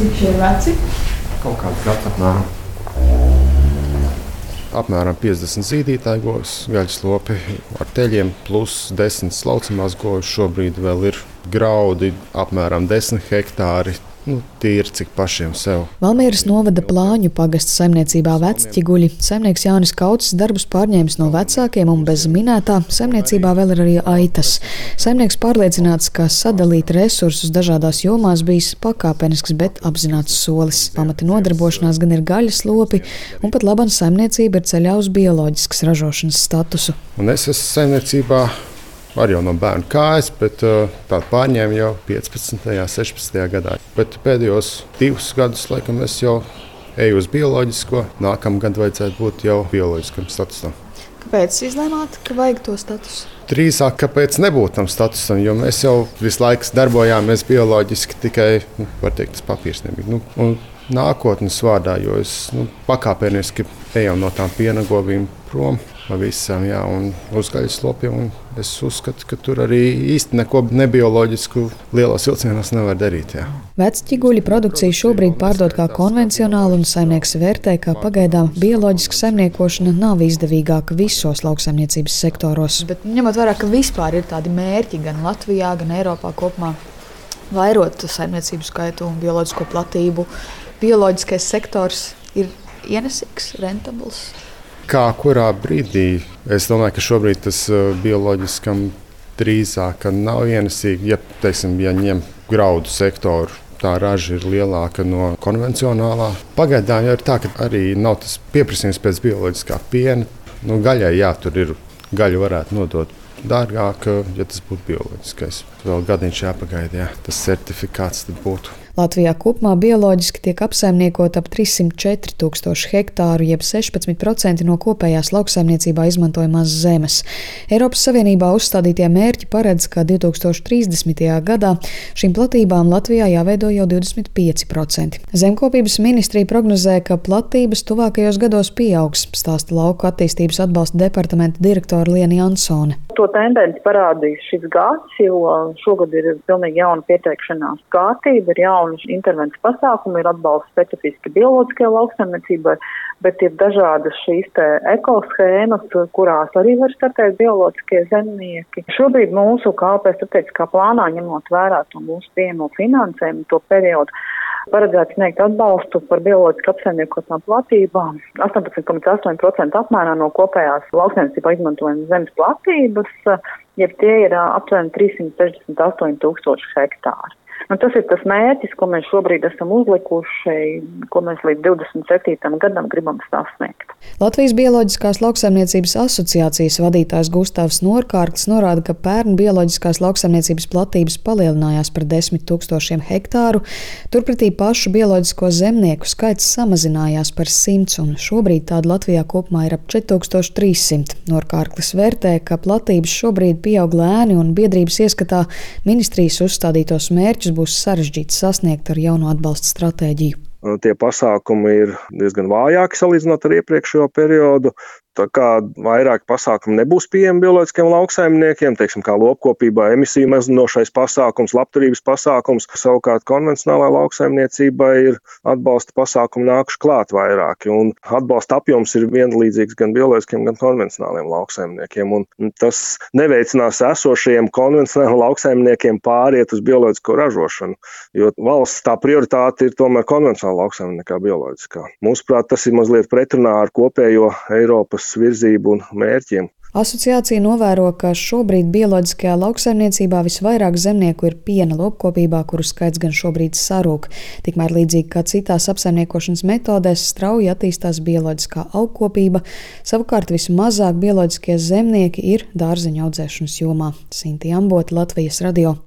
Cik šie veci? Kaut kāds gads apmēram. Apmēram 50 zīdītāju govs, gaļas lopi ar teļiem, plus 10 slaucamās govs. Šobrīd vēl ir graudi apmēram 10 hektāri. Nu, tīri cik pašiem sev. Valmieras novada plāņu pagastu saimniecībā vecķiguļi. Saimnieks Jānis Kauts darbus pārņēmis no vecākiem un bez minētā saimniecībā vēl ir arī aitas. Saimnieks pārliecināts, ka sadalīt resursus dažādās jomās bijis pakāpenisks, bet apzināts solis. Pamata nodarbošanās gan ir gaļas lopi, un pat labana saimniecība ir ceļā uz bioloģiskas ražošanas statusu. Un es esmu saimniecībā Arī jau no bērna kājas, bet uh, tādu pārņēmu jau 15. un 16. gadā. Bet pēdējos divus gadus, laikam, es jau eju uz bioloģisko. Nākamā gada vajadzētu būt jau bioloģiskam statusam. Kāpēc izlēmāt, ka vajag to statusu? Drīzāk, kāpēc nebūt tam statusam, jo mēs jau visu laiku darbojāmies bioloģiski, tikai nu, teikt, tas papīrs nebija. Nu, nākotnes vārdā, jo es nu, pakāpeniski eju no tām piena govīm prom pavisam, jā, un uzgaļas lopiem. Es uzskatu, ka tur arī īsti neko nebioloģisku lielos vilcienos nevar darīt. Jā. Vecķiguļu produkcija šobrīd pārdod kā konvencionāla, un saimnieks vērtē, ka pagaidām bioloģiska saimniekošana nav izdevīgāka visos lauksaimniecības sektoros. Bet ņemot vērā, ka vispār ir tādi mērķi gan Latvijā, gan Eiropā kopumā, vairot saimniecību skaitu un bioloģisko platību, bioloģiskais sektors ir ienesīgs, rentabls kā kurā brīdī. Es domāju, ka šobrīd tas uh, bioloģiskam drīzāk nav ienesīgi. Ja, teiksim, ja ņem graudu sektoru, tā raža ir lielāka no konvencionālā. Pagaidām jau ir tā, ka arī nav tas pieprasījums pēc bioloģiskā piena. Nu, gaļai, jā, tur ir gaļu varētu nodot dārgāk, ja tas būtu bioloģiskais. Vēl gadiņš jāpagaida, ja tas certifikāts būtu. Latvijā kopumā bioloģiski tiek apsaimniekot ap 304 tūkstoši hektāru, jeb 16% no kopējās lauksaimniecībā izmantojamās zemes. Eiropas Savienībā uzstādītie mērķi paredz, ka 2030. gadā šīm platībām Latvijā jāveido jau 25%. Zemkopības ministrija prognozē, ka platības tuvākajos gados pieaugs, stāsta lauku attīstības atbalsta departamenta direktora Liena Jansone. To tendenci parādīs šis gads, jo šogad ir pilnīgi jauna pieteikšanās kārtība, ir jauna intervences pasākumi, ir atbalsts specifiski bioloģiskajai lauksaimniecībai, bet ir dažādas šīs ekoshēmas, kurās arī var startēt bioloģiskie zemnieki. Šobrīd mūsu KP strateģiskā plānā, ņemot vērā to mūsu pieejamo finansējumu, to periodu, paredzēts sniegt atbalstu par bioloģiski apsaimniekotām platībām 18,8% apmērā no kopējās lauksaimniecībā izmantojamas zemes platības, jeb tie ir aptuveni 368 tūkstoši hektāri. Nu, tas ir tas mērķis, ko mēs šobrīd esam uzlikuši, ko mēs līdz 27. gadam gribam sasniegt. Latvijas Bioloģiskās lauksaimniecības asociācijas vadītājs Gustavs Norkārts norāda, ka pērn bioloģiskās lauksaimniecības platības palielinājās par 10 tūkstošiem hektāru, turpretī pašu bioloģisko zemnieku skaits samazinājās par 100, un šobrīd tādu Latvijā kopumā ir ap 4300. Norkārklis vērtē, ka platības šobrīd pieaug lēni un biedrības ieskatā ministrijas uzstādītos mērķus būs sarežģīti sasniegt ar jauno atbalsta stratēģiju. Tie pasākumi ir diezgan vājāki salīdzinot ar iepriekšējo periodu. Tā kā vairāk pasākumu nebūs pieejami bioloģiskiem lauksaimniekiem, teiksim, kā lopkopībā, emisiju mazinošais pasākums, labturības pasākums. Savukārt konvencionālā lauksaimniecība ir atbalsta pasākumi nākuši klāt vairāki. Un atbalsta apjoms ir vienlīdzīgs gan bioloģiskiem, gan konvencionāliem lauksaimniekiem. Un tas neveicinās esošajiem konvencionāliem lauksaimniekiem pāriet uz bioloģisko ražošanu, jo valsts tā prioritāte ir tomēr konvencionāla lauksaimnieka nekā bioloģiskā. Mūsuprāt, tas ir mazliet pretrunā ar kopējo Eiropas Eiropas virzību un mērķiem. Asociācija novēro, ka šobrīd bioloģiskajā lauksaimniecībā visvairāk zemnieku ir piena lopkopībā, kuru skaits gan šobrīd sarūk. Tikmēr līdzīgi kā citās apsaimniekošanas metodēs, strauji attīstās bioloģiskā augkopība, savukārt vismazāk bioloģiskie zemnieki ir dārzeņu audzēšanas jomā. Sinti Ambota, Latvijas radio.